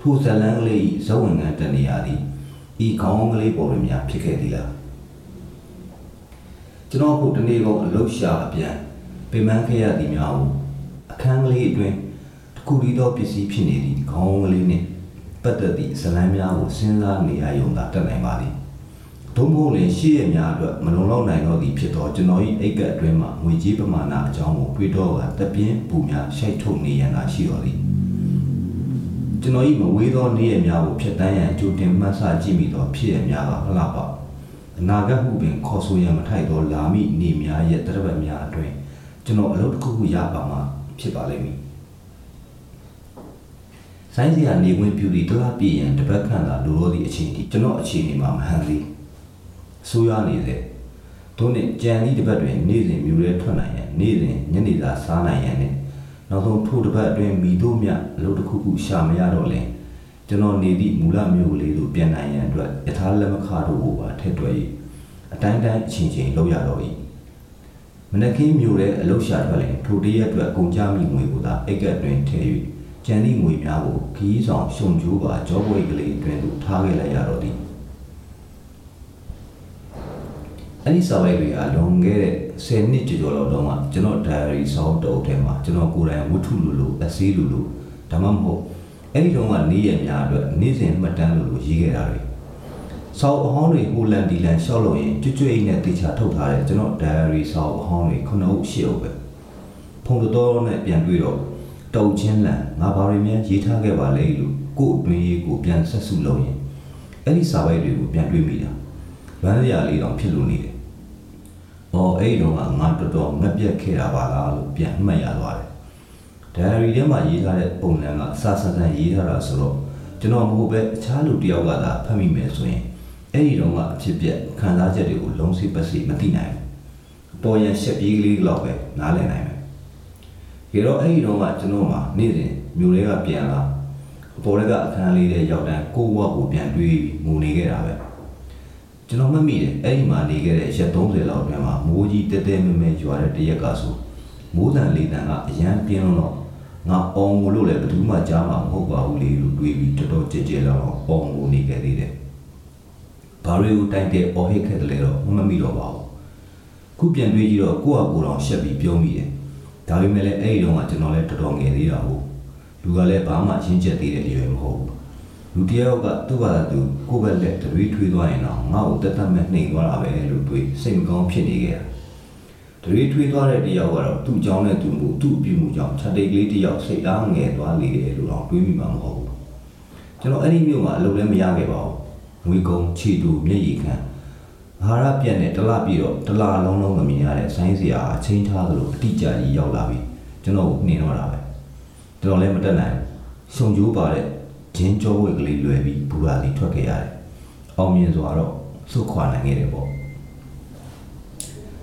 ထိုဇလံကလေး၏ဇဝဝင်ကတနေရာသည်ဤခေါင်းကလေးပေါ်တွင်များဖြစ်ခဲ့သည်လားကျွန်တော်ကိုတနေ့ကုန်အလုရှာအပြန်ပင်မခဲ့ရသည်များကိုအခန်းကလေးအတွင်းတခုဒီသောပစ္စည်းဖြစ်နေသည့်ခေါင်းကလေးနှင့်ပတ်သက်သည့်ဇလံများကိုစဉ်းစားနေရယုံသာတက်နိုင်ပါသည် ဒုံမို့လည်းရှေ့ရများအတွက်မလုံလောက်နိုင်တော့သည်ဖြစ်တော့ကျွန်တော်၏အိတ်ကအတွင်းမှာငွေကြေးပမာဏအကြောင်းကိုတွေးတော့ကတပြင်းပူများရှိုက်ထုတ်နေရန်သာရှိတော်သည်ကျွန်တော်၏မဝေးသောနေ့ရက်များကိုဖျက်တမ်းရန်ကြိုတင်မှတ်ဆကြည့်မိသောဖြစ်ရများကမလားပါအနာဂတ်ဟုပင်ခေါ်ဆိုရန်မထိုက်သောလာမိနေများရဲ့တရပတ်များအတွင်းကျွန်တော်အလုပ်တစ်ခုခုရပါမှာဖြစ်ပါလိမ့်မည်ဆိုင်းစီကနေဝင်ပြူပြီးတလားပြည့်ရန်တပတ်ခန့်သာလိုလိုသည့်အချိန်ထိကျွန်တော်အချိန်နေမှာမဟန်သေး ဆိုးရွားနေတဲ့တို့နဲ့ကြံဤတစ်ပတ်တွင်နေ့စဉ်မျိုးရဲထွက်နိုင်ရန်နေ့စဉ်ညနေသာစားနိုင်ရန်နဲ့နောက်ဆုံးထိုးတစ်ပတ်အတွင်းမိတို့မြအလုပ်တစ်ခုခုရှာမရတော့လင်ကျွန်တော်နေသည့်မူလမျိုးလေးတို့ပြန်နိုင်ရန်အတွက်ယထာလက်မခတို့ကိုပါထည့်တွက်၍အတိုင်းတိုင်းအချင်းချင်းလုပ်ရတော့၏မနက်ခင်းမျိုးတဲ့အလုပ်ရှာထွက်လင်ထိုတရက်အတွက်ကုန်ကြမိငွေကိုသာအိတ်ကက်တွင်ထည့်၍ကျန်သည့်ငွေများကိုခီးဆောင်ရှုံကျိုးပါကြောပွေကလေးအတွင်းသို့ထားခဲ့လိုက်ရတော့သည် အဲ့ဒီစာပိုက်တွေကလွန်ခဲ့တဲ့10နှစ်ကျော်ကျော်လောက်တုန်းကကျွန်တော် diary စာအုပ်တုပ်ထဲမှာကျွန်တော်ကိုယ်တိုင်ဝတ္ထုလိုလိုအစည်းလိုလိုဒါမှမဟုတ်အဲ့ဒီတုန်းကနေ့ရက်များအတွက်နေ့စဉ်မှတ်တမ်းလိုလိုရေးခဲ့တာတွေစာအုပ်အဟောင်းတွေဟိုလန်ဒီလန်ရှောက်လို့ရင်ကြွကြွအိနဲ့တေချာထုတ်ထားတဲ့ကျွန်တော် diary စာအုပ်အဟောင်းတွေခုနှစ်အုပ်ရှစ်အုပ်ပဲဖုန်တော်တော်နဲ့ပြန်တွေ့တော့တုံချင်းလန်ငါဘာတွေများရေးထားခဲ့ပါလဲလို့ကို့အတွင်းရေးကိုပြန်ဆက်စုလုပ်ရင်အဲ့ဒီစာပိုက်တွေကိုပြန်တွေ့မိတာလွမ်းစရာလေးတော့ဖြစ်လို့နေတယ်။ အော်အဲ့ဒီတော့ကငါတော်တော်ငက်ပြက်ခဲ့တာပါလားလို့ပြန်မှတ်ရသွားတယ်။ diary ထဲမှာရေးထားတဲ့ပုံစံကအစဆန်ဆန်ရေးထားတာဆိုတော့ကျွန်တော်မဟုတ်ပဲအခြားလူတစ်ယောက်ကသာဖတ်မိမယ်ဆိုရင်အဲ့ဒီတော့ကအဖြစ်ပြက်ခံစားချက်တွေကိုလုံးစိပတ်စိမသိနိုင်ဘူး။ပေါ်ရန်ရှက်ပြေးကလေးလောက်ပဲနားလည်နိုင်မယ်။ဒီတော့အဲ့ဒီတော့ကကျွန်တော်မှနေ့စဉ်မြို့တွေကပြန်လာအပေါ်တွေကအခန်းလေးတွေရောက်တိုင်းကိုဝါကိုပြန်တွေးငိုနေခဲ့တာပဲ။ ကျွန်တော်မှတ်မိတယ်အဲ့ဒီမှာနေခဲ့တဲ့ရက်30လောက်အတွင်းမှာမိုးကြီးတဲတဲမဲမဲရွာတဲ့တရက်ကဆိုမိုးတန်လေးတန်ကအရန်ပြင်းတော့ငါအောင်ငိုလို့လည်းဘယ်သူမှကြားမှာမဟုတ်ပါဘူးလေလို့တွေးပြီးတော်တော်ကြဲကြဲလောက်အောင်ငိုနေခဲ့သေးတယ်။ဘာတွေကိုတိုင်တဲ့အော်ဟစ်ခဲ့တယ်လဲတော့မမမိတော့ပါဘူး။ခုပြန်တွေးကြည့်တော့ကိုယ့်ဟာကိုယ်တော်ရှက်ပြီးပြုံးမိတယ်။ဒါပေမဲ့လည်းအဲ့ဒီတော့ကကျွန်တော်လည်းတော်တော်ငယ်သေးတာဟုတ်။လူကလည်းဘာမှရှင်းချက်သေးတဲ့ရွယ်မဟုတ်ဘူး။ လူတယောက်ကသူ့ဘာသာသူကိုယ့်ဘက်လက်တွေးထွေးသွားရင်တော့ငါ့ကိုတက်တက်မဲ့နှိမ်သွားတာပဲလို့တွေးစိတ်မကောင်းဖြစ်နေခဲ့တာ။တွေးထွေးသွားတဲ့တယောက်ကတော့သူ့ကြောင်းနဲ့သူ့မှုသူ့အပြုမှုကြောင့်ချက်တိတ်ကလေးတယောက်စိတ်အားငယ်သွားလေတယ်လို့တော့တွေးမိမှာမဟုတ်ဘူး။ကျွန်တော်အဲ့ဒီမျိုးမှာအလုပ်လည်းမရခဲ့ပါဘူး။ငွေကုန်ချီတူမျက်ရည်ခံအာဟာရပြက်နဲ့တလပြည့်တော့တလလုံးလုံးမမြင်ရတဲ့ဆိုင်းစရာအချင်းထားသလိုအတိအကျကြီးရောက်လာပြီကျွန်တော်နှင်တော့တာပဲကျွန်တော်လည်းမတက်နိုင်စုံကြိုးပါတဲ့ ဂျင်းကြောဝဲကလေးလွယ်ပြီးဘူရာစီထွက်ခဲ့ရတယ်အောင်မြင်စွာတော့စုခွာနိုင်ခဲ့တယ်ပေါ့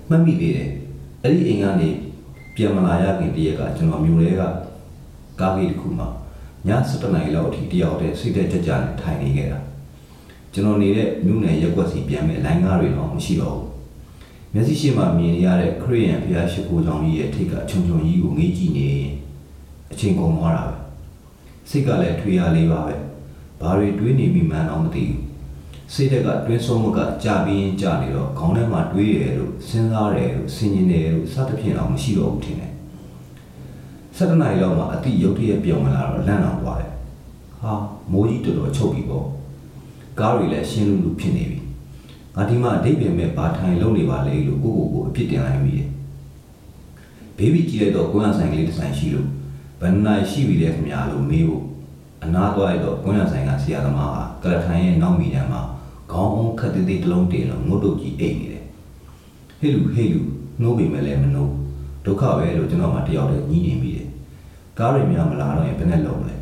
မှတ်မိသေးတယ်အဲ့ဒီအိမ်ကနေပြန်မလာရခင်တရက်ကကျွန်တော်မျိုးတွေကကားကြီးတစ်ခုမှာည7:00နာရီလောက်အထိတယောက်တည်းစိတ်သက်ကြကြနဲ့ထိုင်နေခဲ့တာကျွန်တော်နေတဲ့မြို့နယ်ရက်ွက်စီပြန်မဲ့လိုင်းကားတွေတော့မရှိတော့ဘူးမျက်စိရှိမှမြင်ရတဲ့ခရစ်ယာန်ဘုရားရှိခိုးကြောင်ကြီးရဲ့ထိတ်ကခြုံခြုံကြီးကိုငေးကြည့်နေအချိန်ကုန်သွားတာပဲ စိတ်ကလည်းထွေးရလေးပါပဲဘာတွေတွေးနေမိမှန်းတော့မသိဘူးစိတ်တက်ကတွင်းဆုံးမကကြာပြီးရင်ကြာနေတော့ခေါင်းထဲမှာတွေးတယ်လို့စဉ်းစားတယ်လို့စဉ်းကျင်တယ်လို့စသဖြင့်တော့မရှိတော့ဘူးထင်တယ်၁၇နိုင်လောက်မှအတိရုတ်တရက်ပြောင်းလာတော့လန့်အောင်သွားတယ်ဟာမိုးကြီးတော်တော်ချုပ်ပြီပေါ့ကားတွေလည်းရှင်းလူလူဖြစ်နေပြီငါဒီမှာအတိတ်ပင်မဲ့ဘာထိုင်လုံးနေပါလေလို့ကိုကိုကိုအပြစ်တင်လိုက်မိတယ်ဘေဘီကြည့်လိုက်တော့ကွန်းရဆိုင်ကလေးတစ်ဆိုင်ရှိလို့ဘ ယ်နိုင်ရှိပြီလဲခင်ဗျာလို့မေးဖို့အနာသွားရတော့ကွန်းရဆိုင်ကဆရာသမားဟာကလထိုင်ရဲ့နောက်မိတန်းမှာခေါင်းအောင်ခက်သေးသေးတစ်လုံးတင်လို့ငုတ်တုတ်ကြီးအိတ်နေတယ်ဟေ့လူဟေ့လူနှိုးပေမဲ့လည်းမနှိုးဒုက္ခပဲလို့ကျွန်တော်မှတယောက်တည်းညီးနေမိတယ်ကားတွေများမလာတော့ရင်ဘယ်နဲ့လုံးမလဲ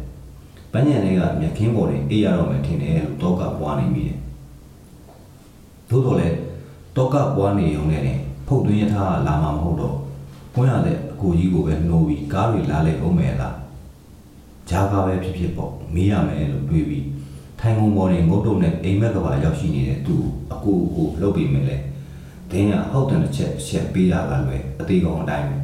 ပန်းညံလေးကမြက်ခင်းပေါ်တင်အေးရတော့မယ်ထင်တယ်လို့တော့ကပွားနေမိတယ်သို့တော်လည်းတော့ကပွားနေုံနဲ့တင်ဖုတ်သွင်းရထားလာမှာမဟုတ်တော့ကွန်းရတဲ့အ ကိုကြီးကိုပဲနှိုးပြီးကားတွေလာလေအောင်မယ်လားဂျာကားပဲဖြစ်ဖြစ်ပေါ့မေးရမယ်လို့တွေးပြီးထိုင်ကုန်ပေါ်နေငုတ်တုံနဲ့အိမ်မက်ကဘာရောက်ရှိနေတဲ့သူ့အကိုကိုလှုပ်ပြီးမယ်လေဒင်းကဟောက်တန်တစ်ချက်ချက်ပေးတာကလွယ်အသေးကောင်အတိုင်းပဲ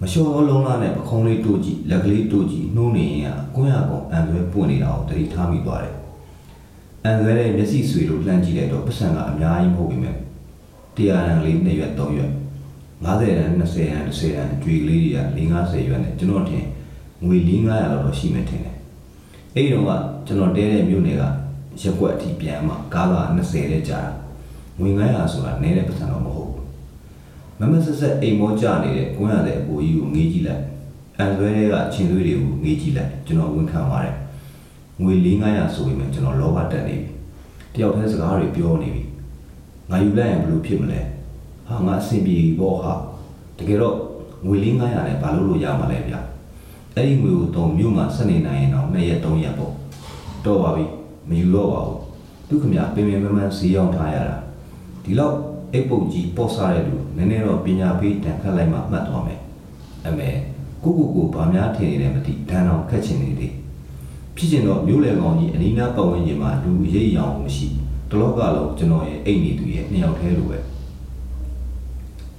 မလျှော်လုံးလားနဲ့ပခုံးလေးတို့ကြည့်လက်ကလေးတို့ကြည့်နှိုးနေရင်ကကွန်းရကောင်အံသွဲပွင့်နေတာကိုတတိထားမိသွားတယ်အံသွဲတဲ့မျက်စိဆွေလို့လှမ်းကြည့်လိုက်တော့ပတ်စံကအများကြီးမဟုတ်ပြီမဲ့တရားရန်လေးနှစ်ရွက်သုံးရွက် 50ရန်20ရန်30ရန်အကျွေးကလေးတွေက50ရွက်နဲ့ကျွန်တော်ထင်ငွေ400လောက်တော့ရှိမှထင်တယ်အဲ့ဒီတော့ကကျွန်တော်တဲတဲ့မြို့နယ်ကရက်ွက်အထိပြန်မှကားက20တဲ့ကြာတာငွေ900ဆိုတာနည်းတဲ့ပတ်စံတော့မဟုတ်ဘူးမမဆက်ဆက်အိမ်မောကြနေတဲ့ကွန်းရတဲ့အကိုကြီးကိုငေးကြည့်လိုက်အန်သွဲတွေကချင်းသွေးတွေကိုငေးကြည့်လိုက်ကျွန်တော်ဝန်ခံပါတယ်ငွေ400ဆိုပေမဲ့ကျွန်တော်လောဘတက်နေပြီတယောက်တည်းစကားတွေပြောနေပြီငါယူလိုက်ရင်ဘယ်လိုဖြစ်မလဲ ဟာငါအဆင်ပြေပြီပေါ့ဟာတကယ်တော့ငွေ400နဲ့ဘာလို့လို့ရမှာလဲဗျာအဲ့ဒီငွေကိုတော့မြို့မှာဆက်နေနိုင်ရင်တော့2ရက်3ရက်ပေါ့တော့ပါပြီမယူတော့ပါဘူးသူခမပင်ပင်ပန်းပန်းဈေးရောက်ထားရတာဒီလောက်အိတ်ပုတ်ကြီးပေါ့စားတဲ့လူနည်းနည်းတော့ပညာပေးတန်ခတ်လိုက်မှမှတ်သွားမယ်အမေကိုကိုကိုဗာများထင်နေတယ်မသိဒဏ်အောင်ခက်ချင်နေသေးဖြစ်ချင်တော့မျိုးလေကောင်ကြီးအနီးနားပတ်ဝန်းကျင်မှာလူအရေးအယောင်မရှိတလောကလုံးကျွန်တော်ရဲ့အိတ်နေသူရဲ့နှစ်ယောက်တည်းလိုပဲ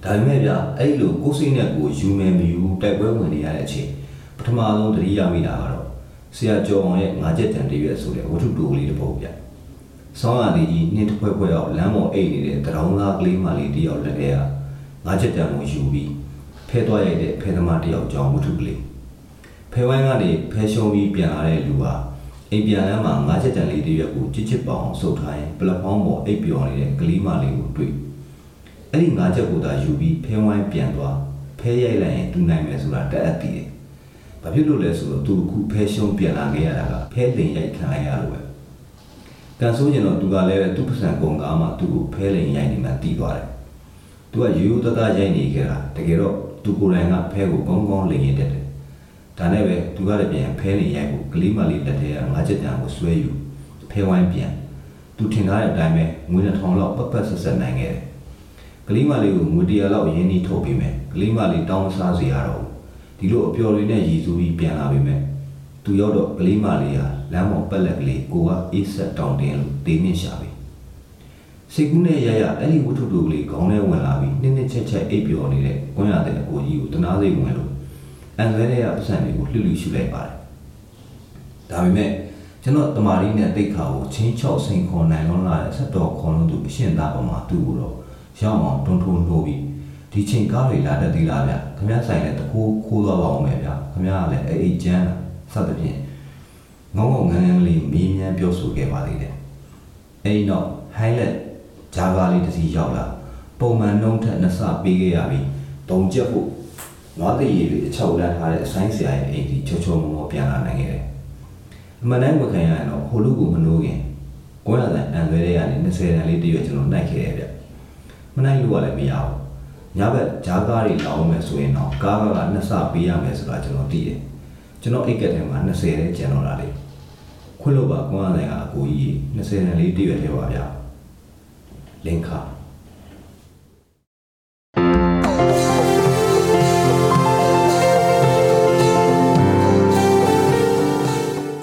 ဒါပေမဲ့ဗျအဲ့လိုကိုယ်စိတ်နဲ့ကိုယူမယ်မယူတိုက်ပွဲဝင်နေရတဲ့အချိန်ပထမဆုံးတတိယမိတာကတော့ဆရာကျော်အောင်ရဲ့ငါးချက်တန်တရွက်ဆိုတဲ့ဝတ္ထုတိုးလေးတစ်ပုဒ်ဗျဆောင်းရည်ကြီးနှင်းတစ်ဖွဲဖွဲအောင်လမ်းပေါ်အိတ်နေတဲ့တရောင်းသားကလေးမလေးတယောက်လက်ထဲကငါးချက်တန်ကိုယူပြီးဖဲသွားရတဲ့ဖဲသမားတယောက်ကြောင့်ဝတ္ထုကလေးဖဲဝိုင်းကနေဖဲရှုံးပြီးပြန်လာတဲ့လူဟာအိမ်ပြန်လမ်းမှာငါးချက်တန်လေးတရွက်ကိုချစ်ချစ်ပေါအောင်ဆုပ်ထားရင်ပလက်ဖောင်းပေါ်အိပ်ပျော်နေတဲ့ကလေးမလေးကိုတွေ့ အဲ့ဒီငါးချက်ကိုသာယူပြီးဖဲဝိုင်းပြန်သွားဖဲရိုက်လိုက်ရင်တူနိုင်မယ်ဆိုတာတတ်အပ်တည်တယ်။ဘာဖြစ်လို့လဲဆိုတော့သူအခုဖဲရှုံးပြန်လာခဲ့ရတာကဖဲလင်ရိုက်ခံလိုက်ရလို့ပဲ။တန်ဆိုးရင်တော့သူကလည်းသူ့ပစံကုံကားမှာသူ့ကိုဖဲလင်ရိုက်နေမှတီးသွားတယ်။သူကရိုးရိုးသားသားရိုက်နေခဲ့တာတကယ်တော့သူကိုယ်တိုင်ကဖဲကိုကောင်းကောင်းလင်ရင်တက်တယ်။ဒါနဲ့ပဲသူကလည်းပြန်ဖဲလင်ရိုက်ဖို့ကလေးမလေးလက်ထဲကငါးချက်တန်ကိုဆွဲယူဖဲဝိုင်းပြန်သူထင်ထားတဲ့အတိုင်းပဲငွေ2000လောက်ပတ်ပတ်ဆက်ဆက်နိုင်ခဲ့တယ်။ ကလေးမလေးကိုငွေ100လောက်ရင်းနှီးထုတ်ပေးမယ်။ကလေးမလေးတောင်းစားစီရတော့ဒီလိုအပျော်တွေနဲ့ရည်စူးပြီးပြန်လာပြီမဲ့သူရောက်တော့ကလေးမလေးဟာလမ်းပေါ်ပက်လက်ကလေးကိုကအေးဆက်တောင်းတင်လို့တေးမြင့်ရှာပြီစိတ်ကူးနဲ့ရရအဲ့ဒီဝတ္ထုတူကလေးခေါင်းထဲဝင်လာပြီးနှစ်နှစ်ချက်ချက်အိပ်ပျော်နေတဲ့ကွန်းရတဲ့အကိုကြီးကိုတနာစိတ်ဝင်လို့အန်ဆွဲတဲ့ပစံတွေကိုလှှလှရှူလိုက်ပါတယ်ဒါပေမဲ့ကျွန်တော်တမာရီနဲ့တိတ်ခါကိုချင်းချောက်စိန်ခေါ်နိုင်လုံးလာတဲ့ဆက်တော်ခေါ်လို့သူအရှင်သားပေါ်မှာသူ့ကိုတော့ ရောက်အောင်တွန်းထုံလို့ပြီးဒီချိန်ကားတွေလာတတ်သေးလားဗျခမည်းဆိုင်နဲ့တခိုးခိုးသွားပါအောင်ပဲဗျခမည်းကလည်းအဲ့အိတ်ကျန်းစသဖြင့်ငုံငုံငန်းငန်းလေးမီးမြန်းပြောဆိုခဲ့ပါသေးတယ်အဲ့ဒီတော့ဟိုင်းလက်ဂျာကားလေးတစ်စီးရောက်လာပုံမှန်နှုံးထက်နှစ်ဆပေးခဲ့ရပြီးတုံကျက်ဖို့နွားသေးရည်တွေအချောက်လန်းထားတဲ့အဆိုင်ဆရာရဲ့အိမ်ကြီးချောချောမောမောပြန်လာနိုင်ခဲ့တယ်အမှန်တမ်းဝခံရရင်တော့ဟိုလူကိုမနိုးခင်ကိုရတဲ့အန်ဆွဲတဲ့ကနေ20တန်လေးတရွေ့ကျွန်တော်နိုင်ခဲ့ရဗျမ နိုင်လို့ကလည်းမရဘူးညဘက်ဂျားကားတွေလောင်းမယ်ဆိုရင်တော့ကားကနှစ်ဆပေးရမယ်ဆိုတာကျွန်တော်သိတယ်ကျွန်တော်အိတ်ကက်ထဲမှာ20တဲ့ကျန်တော့တာလေခွတ်လို့ပါကွမ်းတဲ့အကိုကြီး20တန်လေးတရွေ့ထဲပါဗျလင်ခါ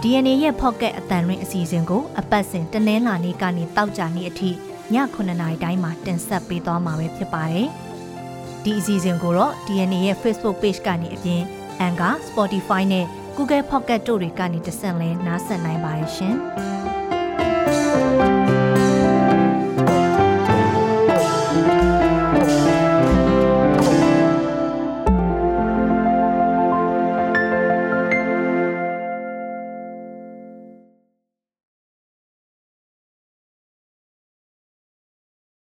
DNA ရဲ့ Pocket အတန်ရင်းအစီအစဉ်ကိုအပတ်စဉ်တနင်္လာနေ့ကနေတောက်ကြနေ့အထိ ည9:00နာရီတိုင်းမှာတင်ဆက်ပေးသွားမှာပဲဖြစ်ပါတယ်။ဒီအစီအစဉ်ကိုတော့ DNA ရဲ့ Facebook Page ကနေအပြင် Anchor, Spotify နဲ့ Google Pocket တို့တွေကနေတဆင့်လဲနားဆင်နိုင်ပါတယ်ရှင်။